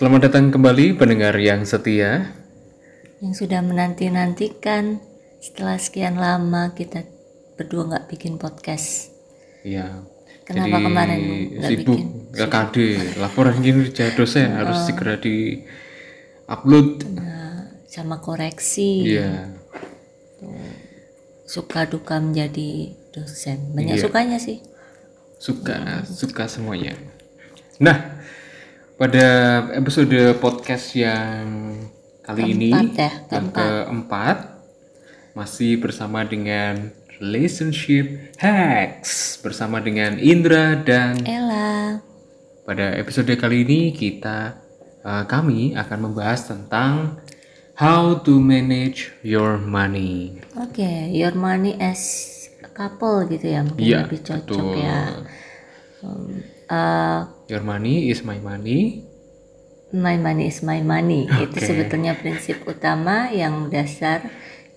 Selamat datang kembali pendengar yang setia. yang sudah menanti-nantikan setelah sekian lama kita berdua nggak bikin podcast. Ya. Kenapa jadi kemarin nggak sibuk, bikin? nggak KD, laporan kinerja dosen harus segera di upload. Nah, sama koreksi, Iya. suka duka menjadi dosen. Banyak Iya. sukanya sih. Suka, suka semuanya. Nah, pada episode podcast yang kali ini Keempat ya, yang keempat masih bersama dengan relationship hacks bersama dengan Indra dan Ella, Pada episode kali ini kita eh, kami akan membahas tentang how to manage your money. oke, your money as a couple gitu ya, mungkin Iya, lebih cocok betul. ya. Um, uh, Your money is my money. my money is my money. Itu Oke. sebetulnya prinsip utama yang dasar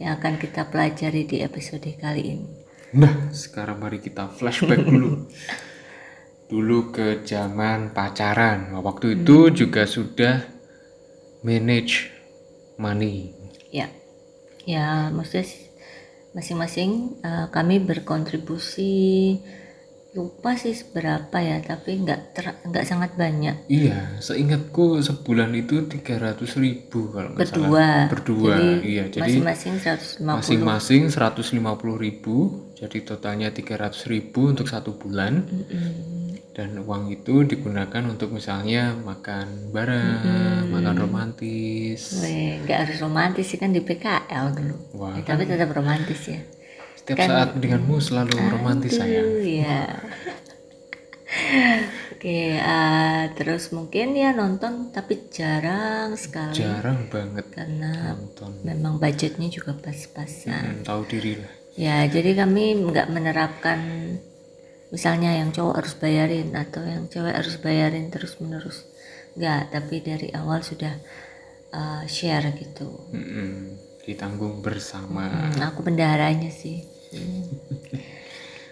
yang akan kita pelajari di episode kali ini. Nah, sekarang mari kita flashback dulu. dulu ke zaman pacaran. Nah, Waktu itu juga sudah manage money. Ya, ya maksudnya masing-masing eh, kami berkontribusi lupa sih seberapa ya, tapi nggak nggak sangat banyak. Iya, seingatku sebulan itu 300 ribu kalau nggak salah. Berdua. Berdua, Jadi iya. Jadi masing-masing 150. masing-masing 150 ribu jadi totalnya 300 ribu untuk satu bulan dan uang itu digunakan untuk misalnya makan bareng makan romantis nggak harus romantis sih kan di PKL dulu. Wah, Ya, tapi tetap romantis ya. Setiap saat denganmu selalu romantis sayang Aduh, ya. Oke, eh, terus mungkin ya nonton tapi jarang sekali jarang banget karena nonton memang budgetnya juga pas-pasan. Hmm, tahu diri lah Ya, jadi kami nggak menerapkan misalnya yang cowok harus bayarin atau yang cewek harus bayarin terus-menerus. Nggak, tapi dari awal sudah uh, share gitu. Mm-mm, ditanggung bersama Hmm, aku bendaharanya sih.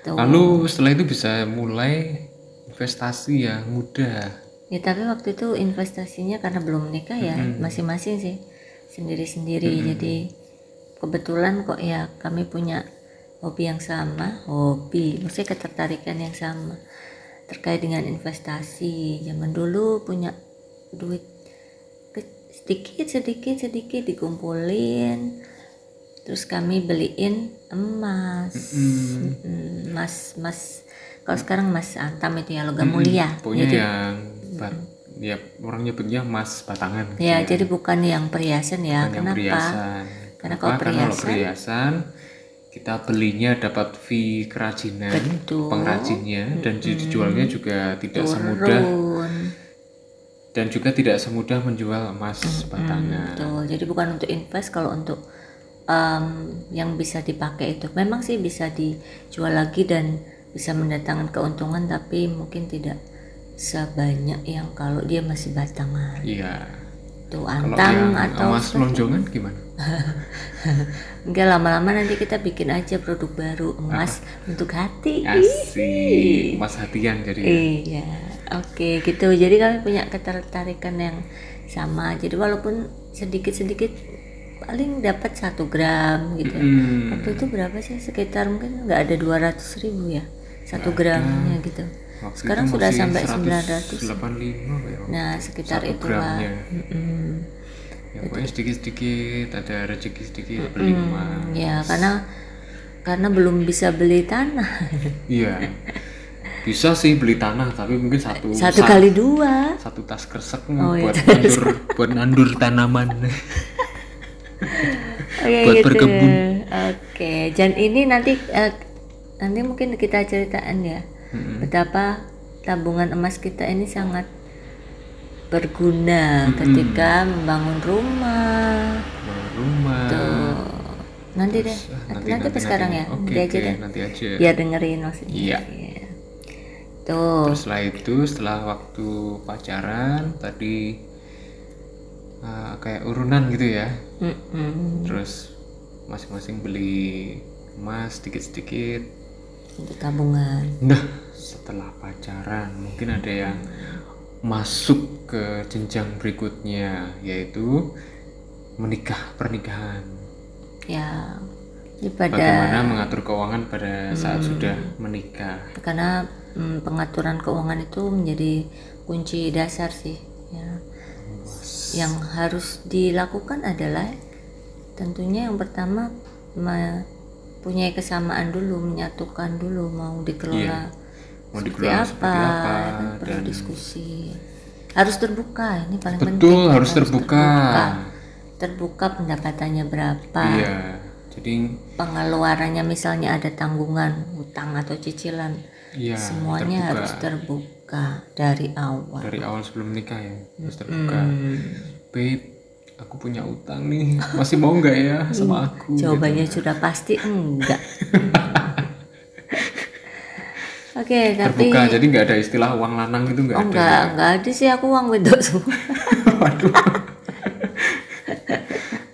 Tuh. lalu setelah itu bisa mulai investasi yang mudah Ya, tapi waktu itu investasinya karena belum menikah ya, masing-masing sih sendiri-sendiri. Jadi kebetulan kok ya kami punya hobi yang sama, hobi, maksudnya ketertarikan yang sama terkait dengan investasi. Zaman dulu punya duit sedikit sedikit sedikit dikumpulin, terus kami beliin emas, Mm, emas emas. Kalau sekarang emas antam itu ya logam mulia. pokoknya Jadi- yang bat- ya orang nyebutnya emas batangan gitu Ya, jadi bukan yang perhiasan ya. Bukan yang Kenapa? perhiasan. Karena kalau Karena kalau perhiasan- perhiasan kita belinya dapat fee kerajinan Betul. pengrajinnya dan dijualnya juga tidak semudah Turun. dan juga tidak semudah menjual emas batangan. Betul. Jadi bukan untuk invest kalau untuk em, yang bisa dipakai itu. Memang sih bisa dijual lagi dan bisa mendatangkan keuntungan tapi mungkin tidak sebanyak yang kalau dia masih batangan. Iya. Tuh Kalau antang yang atau emas lonjongan gimana? enggak lama-lama nanti kita bikin aja produk baru emas untuk hati. Asik. Emas hatian jadi. Iya, oke gitu. Jadi kami punya ketertarikan yang sama. Jadi walaupun sedikit-sedikit paling dapat satu gram gitu. Hmm. Waktu itu berapa sih? Sekitar mungkin nggak ada 200 ribu ya satu gramnya gitu. Waktu Sekarang itu sudah sampai 185 apa 900. ya? Nah sekitar gramnya. Mm-mm. Ya, pokoknya sedikit-sedikit ada rezeki sedikit beli emas. Ya karena karena belum bisa beli tanah. Iya. Bisa sih beli tanah tapi mungkin satu Satu sa- kali dua. satu tas kresek Oh, iya, buat nandur buat nandur tanaman. Oke Buat gitu. berkebun. Oke, dan ini nanti eh, nanti mungkin kita ceritaan ya betapa tabungan emas kita ini sangat berguna ketika membangun rumah. Bangun rumah. Tuh. Nanti deh, Ah, nanti, nanti, apa sekarang ya? Oke, Nanti aja oke, deh. nanti aja. Biar dengerin maksudnya. Iya. Tuh. Terus setelah itu setelah waktu pacaran tadi uh, kayak urunan gitu ya. Mm-mm. Terus masing-masing beli emas sedikit-sedikit Untuk tabungan. Nah, setelah pacaran mungkin ada yang masuk ke jenjang berikutnya yaitu menikah pernikahan. ya pada Bagaimana mengatur keuangan pada Hmm. saat sudah menikah. karena mm, pengaturan keuangan itu menjadi kunci dasar sih ya yang harus dilakukan adalah tentunya yang pertama mempunyai kesamaan dulu menyatukan dulu mau dikelola Iya. Mau seperti dikelola apa, seperti apa, kan perlu dan- diskusi harus terbuka ini paling Betul, penting harus terbuka. terbuka terbuka pendapatannya berapa Iya. Jadi pengeluarannya misalnya ada tanggungan hutang atau cicilan iya semuanya terbuka. harus terbuka dari awal dari awal sebelum menikah ya harus terbuka. Hmm, Babe, aku punya utang nih. Masih mau nggak ya sama aku? jawabannya gitu. sudah pasti enggak oke tapi terbuka. Jadi nggak ada istilah uang lanang itu nggak oh ada. enggak enggak ada sih aku uang wedok semua Waduh.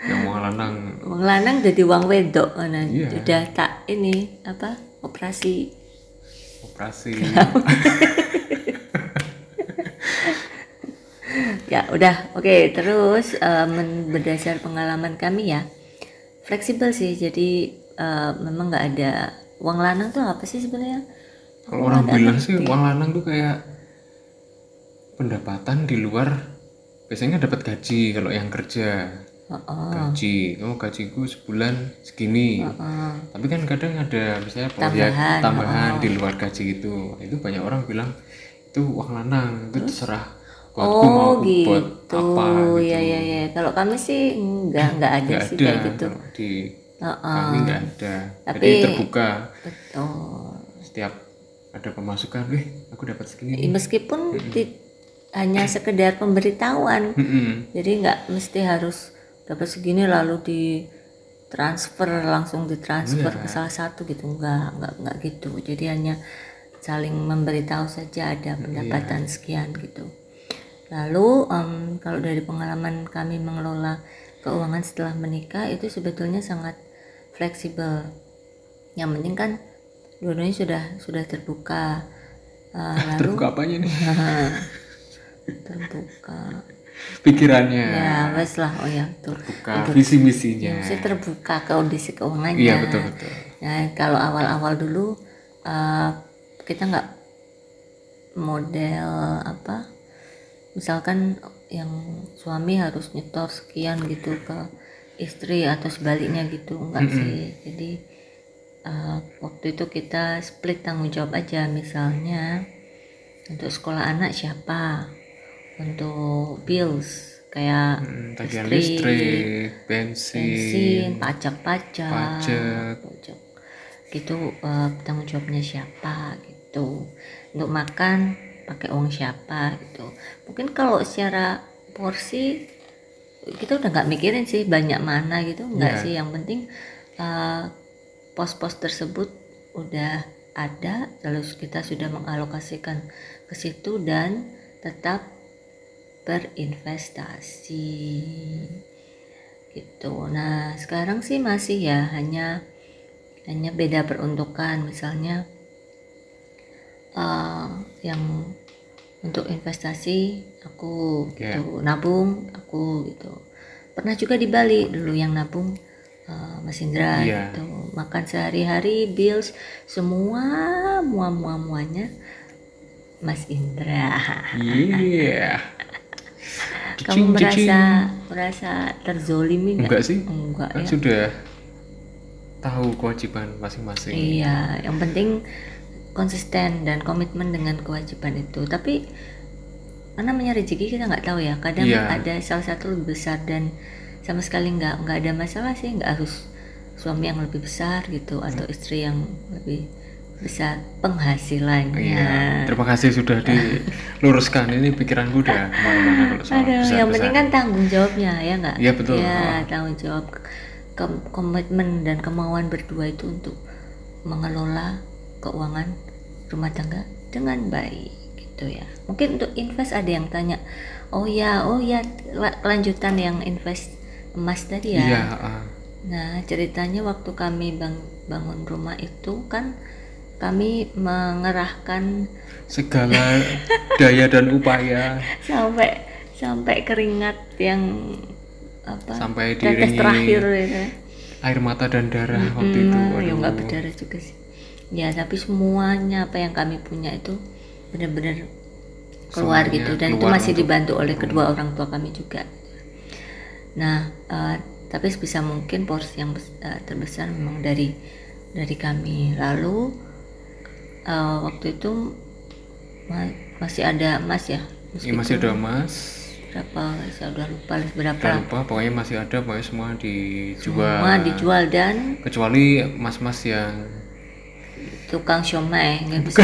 Yang uang lanang uang lanang jadi uang wedok nah, Iya. sudah tak ini apa operasi operasi. ya udah. Oke terus eh, men- berdasar pengalaman kami ya fleksibel sih. Jadi eh, memang nggak ada uang lanang tuh apa sih sebenarnya? Kalau orang bilang sih uang lanang tuh kayak pendapatan di luar biasanya dapat gaji kalau yang kerja oh, gaji. Oh gajiku sebulan segini. Oh. tapi kan kadang ada misalnya proyek Tambahan, tambahan, di luar gaji itu itu banyak orang bilang itu uang lanang itu terserah buatku Oh mau gitu, buat apa gitu. ya ya ya. Kalau kami sih enggak enggak ada nggak sih ada kayak gitu. kalau di oh, kami nggak ada. Tapi- jadi terbuka. betul. setiap ada pemasukan wih aku dapat segini. Meskipun hanya sekedar pemberitahuan, jadi nggak mesti harus dapat segini lalu di transfer langsung ditransfer Iya. ke salah satu gitu. Enggak enggak enggak gitu. Jadi hanya saling memberitahu saja ada pendapatan Iya. sekian gitu. Lalu em, kalau dari pengalaman kami mengelola keuangan setelah menikah itu sebetulnya sangat fleksibel. Yang penting kan dua-duanya sudah sudah terbuka. Eh, lalu terbuka apanya nih? Terbuka pikirannya. Ya wes lah oh ya tuh buka visi misinya Mesti terbuka kondisi keuangannya. iya betul betul. Nah, kalau awal-awal dulu eh, kita nggak model apa, misalkan yang suami harus nyetor sekian gitu ke istri atau sebaliknya gitu, enggak sih. Jadi eh, waktu itu kita split tanggung jawab aja, misalnya untuk sekolah anak siapa, untuk bills kayak Hmm, tagihan listrik, listrik bensin, bensin, pajak-pajak, Pajak. pajak. gitu eh, tanggung jawabnya siapa gitu. Untuk makan pakai uang siapa gitu. Mungkin kalau secara porsi kita udah nggak mikirin sih banyak mana gitu, nggak Iya. sih. Yang penting eh, pos-pos tersebut udah ada, lalu kita sudah mengalokasikan ke situ dan tetap berinvestasi. Gitu. Nah sekarang sih masih ya hanya hanya beda peruntukan. Misalnya eh, yang untuk investasi aku Ya. gitu. Nabung aku gitu. Pernah juga di Bali dulu yang nabung eh, Mas Indra Iya. gitu. Makan sehari-hari bills semua mua mua muanya Mas Indra. Iya kamu merasa merasa terzolimi nggak enggak sih enggak kan ya sudah tahu kewajiban masing-masing Iya, yang penting konsisten dan komitmen dengan kewajiban itu. Tapi kan namanya rezeki kita nggak tahu ya. Kadang Iya. ada salah satu lebih besar dan sama sekali nggak nggak ada masalah sih. Nggak harus suami yang lebih besar gitu atau istri yang lebih besar penghasilannya. Iya, terima kasih sudah diluruskan. Ini pikiranku udah ke mana-mana kalau soal Aduh, besar yang penting kan tanggung jawabnya ya nggak? Iya, betul. Ya, tanggung jawab ke- komitmen dan kemauan berdua itu untuk mengelola keuangan rumah tangga dengan baik gitu ya. Mungkin untuk invest ada yang tanya, oh ya, oh ya, la- kelanjutan yang invest emas tadi ya. Iya, ah. Nah, ceritanya waktu kami bang, bangun rumah itu kan kami mengerahkan segala daya dan upaya sampai sampai keringat yang apa sampai tetes terakhir gitu. air mata dan darah waktu itu Hmm, ya nggak berdarah juga sih. Ya tapi semuanya apa yang kami punya itu benar-benar keluar Semuanya gitu dan itu keluar masih untuk dibantu oleh kedua orang tua kami juga. Nah eh, tapi sebisa mungkin porsi yang eh, terbesar memang dari dari kami. Lalu eh, waktu itu ma- masih ada emas ya. Ini masih ada emas. Berapa saya udah lupa berapa. Udah lupa pokoknya masih ada pokoknya semua dijual. Semua dijual dan kecuali mas-mas yang tukang siomay nggak bisa.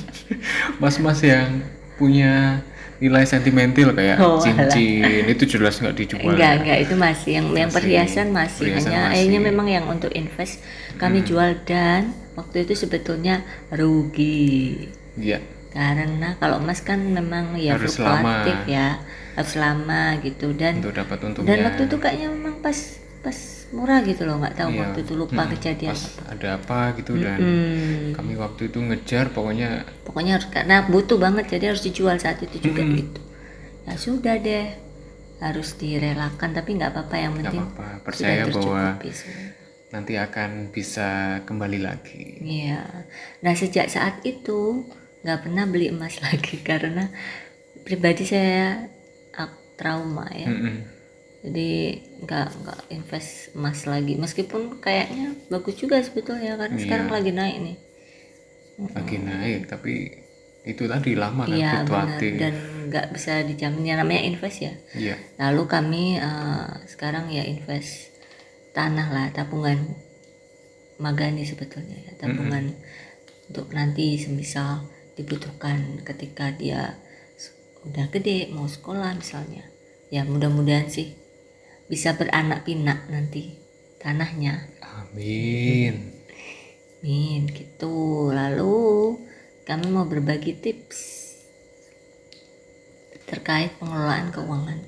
Mas-mas yang punya nilai sentimental kayak Oh, cincin itu jelas nggak dijual. Enggak enggak itu masih yang yang Masih, perhiasan masih. Perhiasan hanya masih. akhirnya memang yang untuk invest kami jual dan waktu itu sebetulnya rugi. Iya. Karena kalau emas kan memang ya Harus fluktuatif lama. ya harus lama gitu. Dan untuk dapat dan waktu itu kayaknya memang pas pas murah gitu loh nggak tahu Iya. waktu itu lupa Hmm, kejadian pas apa ada apa gitu dan Hmm, kami waktu itu ngejar pokoknya pokoknya harus karena butuh banget jadi harus dijual saat itu juga Mm-mm. gitu ya sudah deh harus direlakan tapi nggak apa-apa yang penting apa-apa sudah percaya bahwa tercukupi semua. nanti akan bisa kembali lagi Iya. Nah sejak saat itu nggak pernah beli emas lagi karena pribadi saya ah, trauma ya. Mm-mm. Jadi nggak nggak invest emas lagi. Meskipun kayaknya bagus juga sebetulnya karena Iya. sekarang lagi naik nih. lagi naik tapi itu tadi lama kan Iya fluktuatif. dan nggak bisa dijamin. Ya namanya invest ya. iya. Lalu kami eh, sekarang ya invest tanah lah tabungan magani sebetulnya ya. Tabungan untuk nanti semisal dibutuhkan ketika dia udah gede mau sekolah misalnya. Ya mudah-mudahan sih bisa beranak pinak nanti tanahnya. Amin. Min gitu. Lalu kami mau berbagi tips terkait pengelolaan keuangan.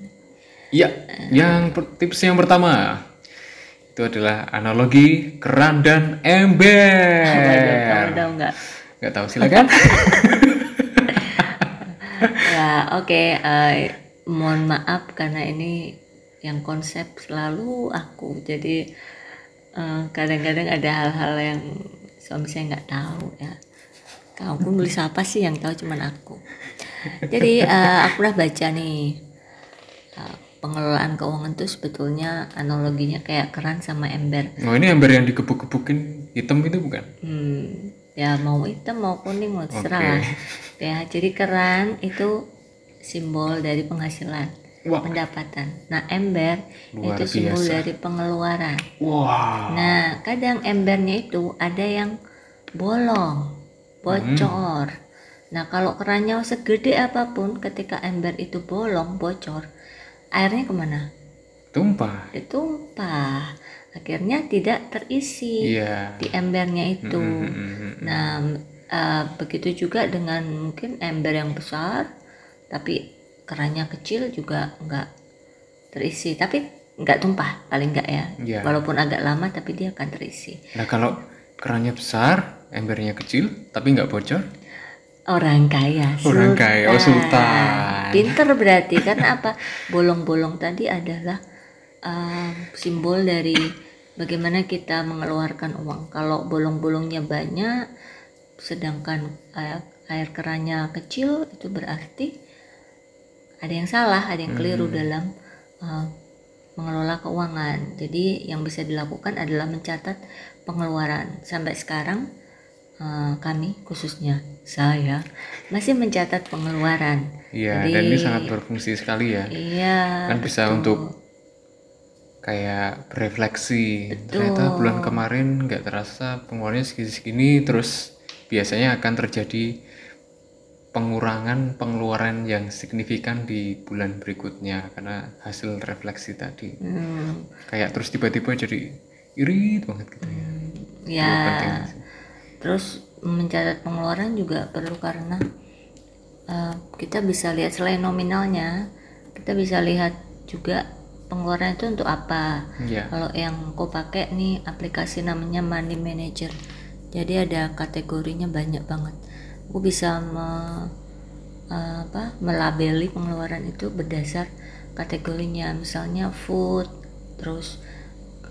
Iya, yang per- tips yang pertama itu adalah analogi keran dan ember. Waduh, kamu tahu nggak Nggak tahu silakan. ya oke eh, mohon maaf karena ini yang konsep selalu aku jadi eh, kadang-kadang ada hal-hal yang suami saya nggak tahu ya kamu pun nulis apa sih yang tahu cuman aku jadi eh, aku udah baca nih eh, pengelolaan keuangan itu sebetulnya analoginya kayak keran sama ember oh ini ember yang digebuk-gebukin hitam itu bukan? Hmm, ya mau hitam mau kuning mau terserah Oke. lah. Ya, jadi keran itu simbol dari penghasilan, Wah. pendapatan. Nah, ember Luar itu simbol biasa. dari pengeluaran. Wah. Nah, kadang embernya itu ada yang bolong, bocor. Nah, kalau kerannya segede apa pun, ketika ember itu bolong, bocor, airnya ke mana? Tumpah. Ditumpah. Akhirnya tidak terisi Iya. di embernya itu. Mm-mm. Nah, eh, begitu juga dengan mungkin ember yang besar, tapi kerannya kecil juga nggak terisi, tapi nggak tumpah paling nggak ya. Iya. Walaupun agak lama, tapi dia akan terisi. Nah kalau kerannya besar, embernya kecil, tapi nggak bocor, Orang kaya, Orang kaya, oh, sultan. Pinter berarti karena apa? Bolong-bolong tadi adalah eh, simbol dari bagaimana kita mengeluarkan uang. Kalau bolong-bolongnya banyak, sedangkan air, air kerannya kecil, itu berarti ada yang salah, ada yang keliru dalam eh, mengelola keuangan. Jadi yang bisa dilakukan adalah mencatat pengeluaran. Sampai sekarang eh, kami khususnya saya masih mencatat pengeluaran. Iya, Jadi- dan ini sangat berfungsi sekali ya. Iya. Kan bisa betul. untuk kayak berefleksi. Ternyata bulan kemarin nggak terasa pengeluarannya segini-segini, terus biasanya akan terjadi pengurangan pengeluaran yang signifikan di bulan berikutnya karena hasil refleksi tadi. Hmm, Kayak terus tiba-tiba jadi irit banget gitu ya. ya. penting sih. Terus mencatat pengeluaran juga perlu karena eh, kita bisa lihat selain nominalnya, kita bisa lihat juga pengeluaran itu untuk apa. Iya. Kalau yang kau pakai nih aplikasi namanya Money Manager. jadi ada kategorinya banyak banget aku bisa me, eh, apa melabeli pengeluaran itu berdasar kategorinya. Misalnya food terus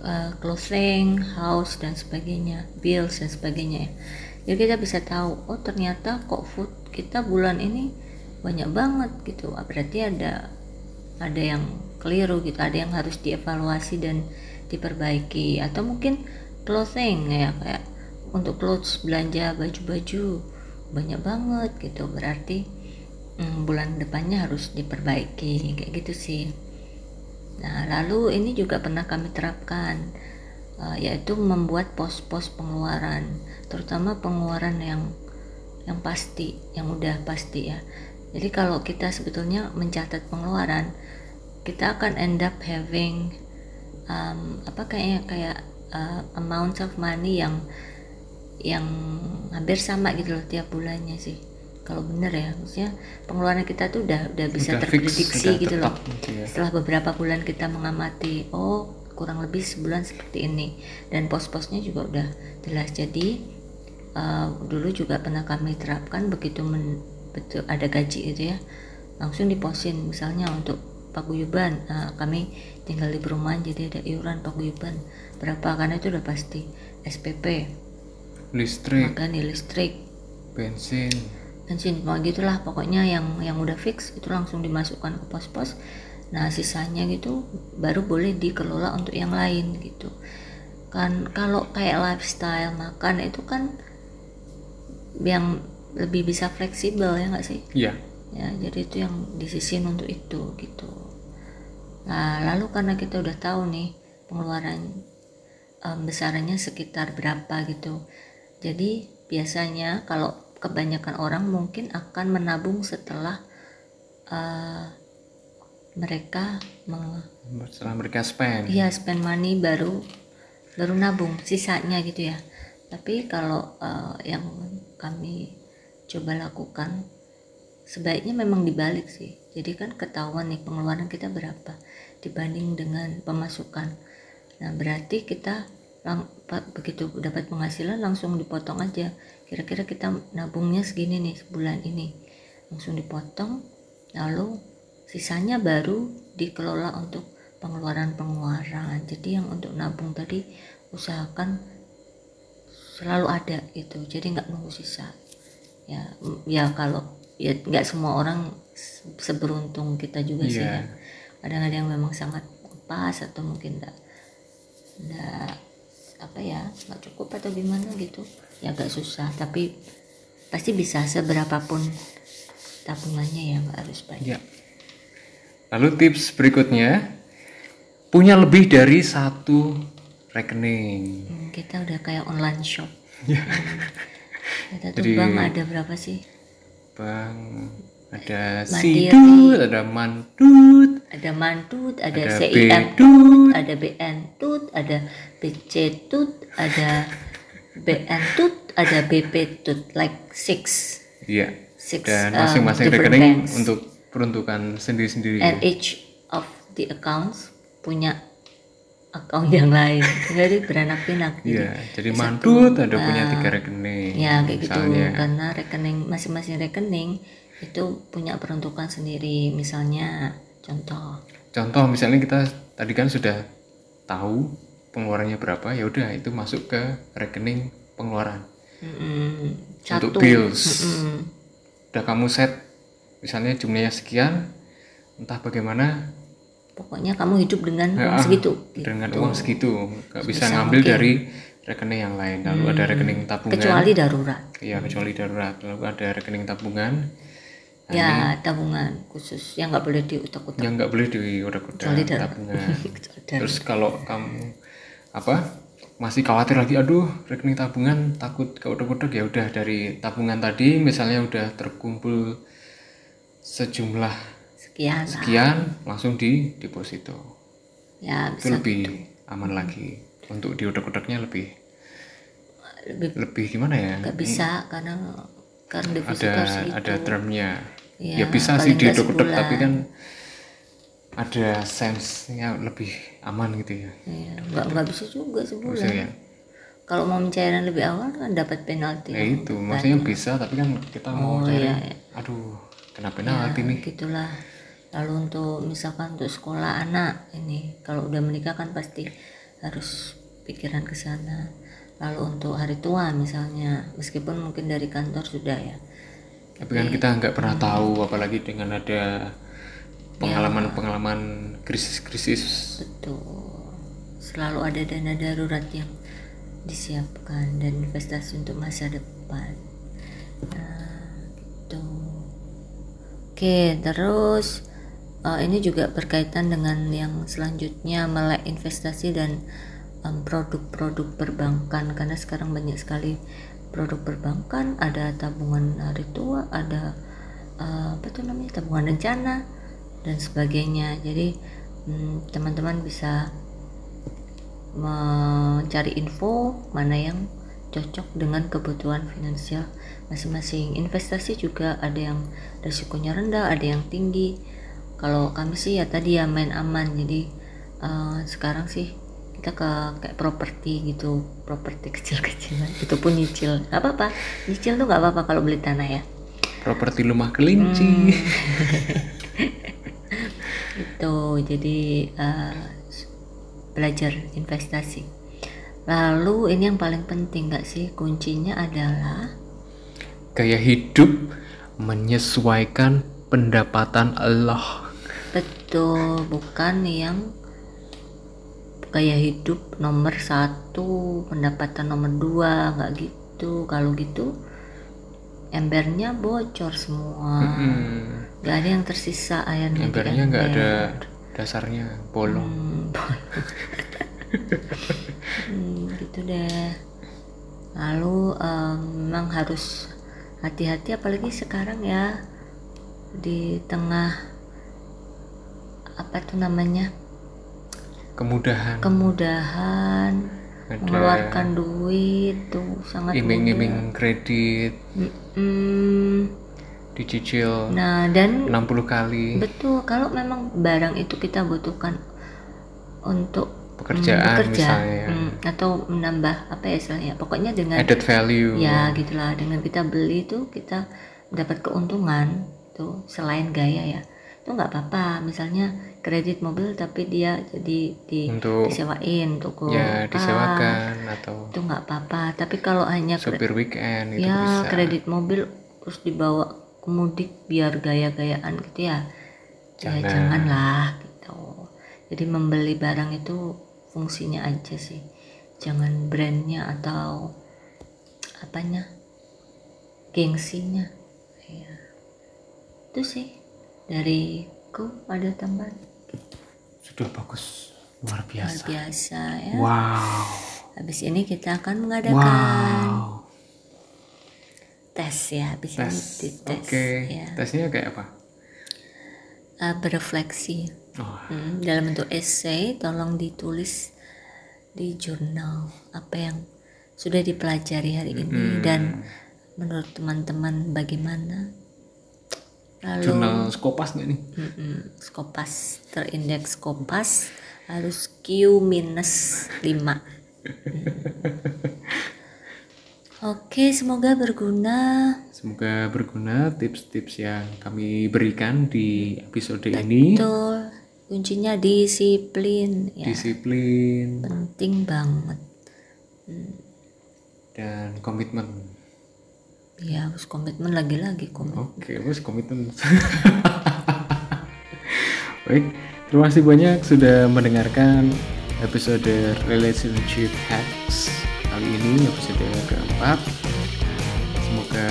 uh, clothing house dan sebagainya bills dan sebagainya ya. Jadi kita bisa tahu oh ternyata kok food kita bulan ini banyak banget gitu. Ah, berarti ada ada yang keliru gitu ada yang harus dievaluasi dan diperbaiki. Atau mungkin clothing ya kayak untuk clothes belanja baju-baju banyak banget gitu. Berarti hmm, bulan depannya harus diperbaiki kayak gitu sih. Nah lalu ini juga pernah kami terapkan uh, yaitu membuat pos-pos pengeluaran terutama pengeluaran yang yang pasti yang udah pasti ya. Jadi kalau kita sebetulnya mencatat pengeluaran kita akan end up having um, apa kayaknya kayak uh, amount of money yang yang hampir sama gitu loh tiap bulannya sih. Kalau bener ya maksudnya pengeluaran kita tuh udah udah bisa Udah fix, terprediksi udah gitu loh. gitu ya. setelah beberapa bulan kita mengamati oh kurang lebih sebulan seperti ini. Dan pos-posnya juga udah jelas. Jadi uh, dulu juga pernah kami terapkan begitu men, betul ada gaji itu ya langsung diposin. Misalnya untuk paguyuban uh, kami tinggal di perumahan jadi ada iuran paguyuban. Berapa? Karena itu udah pasti SPP listrik. Makan di listrik. Bensin. Bensin mau gitulah. Pokoknya yang yang udah fix itu langsung dimasukkan ke pos-pos. Nah sisanya gitu baru boleh dikelola untuk yang lain gitu. Kan kalau kayak lifestyle makan itu kan yang lebih bisa fleksibel ya nggak sih? Ya ya jadi itu yang disisin untuk itu gitu. Nah lalu karena kita udah tahu nih pengeluaran em, besarannya sekitar berapa gitu jadi biasanya kalau kebanyakan orang mungkin akan menabung setelah eh, mereka meng, setelah mereka spend Iya spend money baru baru nabung sisanya gitu ya. Tapi kalau eh, yang kami coba lakukan sebaiknya memang dibalik sih. Jadi kan ketahuan nih pengeluaran kita berapa dibanding dengan pemasukan. Nah berarti kita lang- begitu dapat penghasilan langsung dipotong aja. Kira-kira kita nabungnya segini nih sebulan ini langsung dipotong. Lalu sisanya baru dikelola untuk pengeluaran-pengeluaran jadi yang untuk nabung tadi usahakan selalu ada itu jadi nggak nunggu sisa ya ya kalau ya nggak semua orang se- seberuntung kita juga sih Iya. ya kadang ada yang memang sangat pas atau mungkin enggak enggak apa ya nggak cukup atau gimana gitu ya agak susah tapi pasti bisa seberapapun tabungannya ya nggak harus banyak Ya. Lalu tips berikutnya, punya lebih dari satu rekening. Hmm, kita udah kayak online shop. Ya. Hmm. Kita tuh Jadi- bank ada berapa sih? Bang, ada Mandiri. Sidut, ada Mantut, Ada Mantut, ada, Ada CIM. Tut, ada BN Tut, ada BC Tut, ada BN Tut, ada BP Tut, like six, iya. six Dan um, masing-masing different rekening banks. untuk peruntukan sendiri-sendiri. and each of the accounts punya account yang lain. Jadi beranak pinak. Iya, jadi satu, Mantut ada punya ah, tiga rekening. Ya kayak gitu misalnya. karena rekening masing-masing rekening itu punya peruntukan sendiri. Misalnya contoh Contoh misalnya kita tadi kan sudah tahu pengeluarannya berapa, ya udah itu masuk ke rekening pengeluaran. mm, Untuk bills. mm, Udah kamu set misalnya jumlahnya sekian, entah bagaimana pokoknya kamu hidup dengan uang Ya, segitu. dengan gitu. uang segitu, nggak bisa ngambil mungkin. dari rekening yang lain. Lalu ada rekening tabungan, Kecuali darurat. iya kecuali darurat. Lalu ada rekening tabungan Ya tabungan khusus yang nggak boleh diutak-utak. yang nggak boleh darurat. tabungan. Terus kalau kamu apa masih khawatir lagi, aduh rekening tabungan takut keudak-udak ya udah dari tabungan tadi misalnya udah terkumpul sejumlah Sekian lah. sekian langsung di deposito. Ya Itu bisa lebih aman lagi untuk diudak-udaknya lebih lebih lebih gimana ya? nggak bisa karena karena deposito ada segitu. ada termnya. Ya, Ya, bisa sih diudak-udak sebulan. tapi kan ada sense-nya lebih aman gitu ya. Iya, nggak nggak bisa juga sebulan. Bisa ya. kalau mau pencairan lebih awal kan dapat penalti ya itu maksudnya bisa tapi kan kita mau Oh, cari iya. aduh kenapa penalti nih gitulah lalu untuk misalkan untuk sekolah anak ini kalau udah menikah kan pasti harus pikiran ke sana lalu untuk hari tua misalnya meskipun mungkin dari kantor sudah ya tapi kan kita nggak pernah tahu apalagi dengan ada pengalaman-pengalaman krisis-krisis. Betul. Selalu ada dana darurat yang disiapkan dan investasi untuk masa depan. Nah gitu. Oke terus eh, ini juga berkaitan dengan yang selanjutnya melek investasi dan em, produk-produk perbankan. Karena sekarang banyak sekali produk perbankan ada tabungan hari tua ada eh, apa tuh namanya tabungan rencana dan sebagainya. Jadi hmm, teman-teman bisa mencari info mana yang cocok dengan kebutuhan finansial masing-masing. Investasi juga ada yang risikonya rendah ada yang tinggi. Kalau kami sih ya tadi ya main aman. Jadi eh, sekarang sih kita ke kayak properti gitu properti kecil-kecilan. Itu pun nyicil. Nggak apa-apa. Nyicil tuh nggak apa-apa kalau beli tanah ya. Properti rumah kelinci. Itu jadi eh, belajar investasi. Lalu ini yang paling penting nggak sih? Kuncinya adalah gaya hidup menyesuaikan pendapatan Allah. Betul bukan yang gaya hidup nomor satu pendapatan nomor dua nggak gitu. Kalau gitu embernya bocor semua. Hmm, nggak ada yang tersisa airnya embernya nggak ember. ada dasarnya bolong. Hmm, Hmm, gitu deh. Lalu em, memang harus hati-hati apalagi sekarang ya di tengah apa tuh namanya kemudahan. Kemudahan Ada mengeluarkan duit tuh sangat mudah. iming-iming kredit. Mm, dicicil Nah dan 60 kali. Betul kalau memang barang itu kita butuhkan untuk pekerjaan hmm, bekerja misalnya. hmm, atau menambah apa ya istilahnya pokoknya dengan added value. Ya gitulah dengan kita beli tuh kita dapat keuntungan tuh selain gaya ya itu nggak apa-apa misalnya kredit mobil tapi dia jadi di Untuk- disewain untuk ke ya disewakan atau itu nggak apa-apa tapi kalau hanya sopir weekend itu ya bisa. kredit mobil terus dibawa ke mudik biar gaya-gayaan gitu ya. Ya Jangan. janganlah gitu. Jadi membeli barang itu fungsinya aja sih. Jangan brandnya atau apanya gengsinya. Ya itu sih dariku ada tambahan sudah bagus. Luar luar biasa. biasa ya. Wow. Habis ini kita akan mengadakan wow. Tes ya. Habis tes. ini dites oke. ya. Tesnya kayak apa? Eh, berefleksi. Oh, Hmm, dalam bentuk essay tolong ditulis di jurnal apa yang sudah dipelajari hari ini. Dan menurut teman-teman bagaimana lalu jurnal skopas nggak nih mm-mm, skopas terindeks skopas harus Q minus 5 Oke, semoga berguna. semoga berguna tips-tips yang kami berikan di episode ini Betul. Kuncinya disiplin ya. disiplin Penting banget. dan komitmen Ya, harus komitmen lagi-lagi komitmen. Oke, bos komitmen. Baik, terima kasih banyak sudah mendengarkan episode Relationship Hacks kali ini episode keempat. Semoga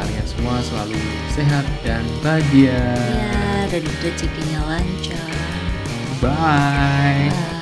kalian semua selalu sehat dan bahagia. Ya, dan rezekinya lancar. Bye. Bye.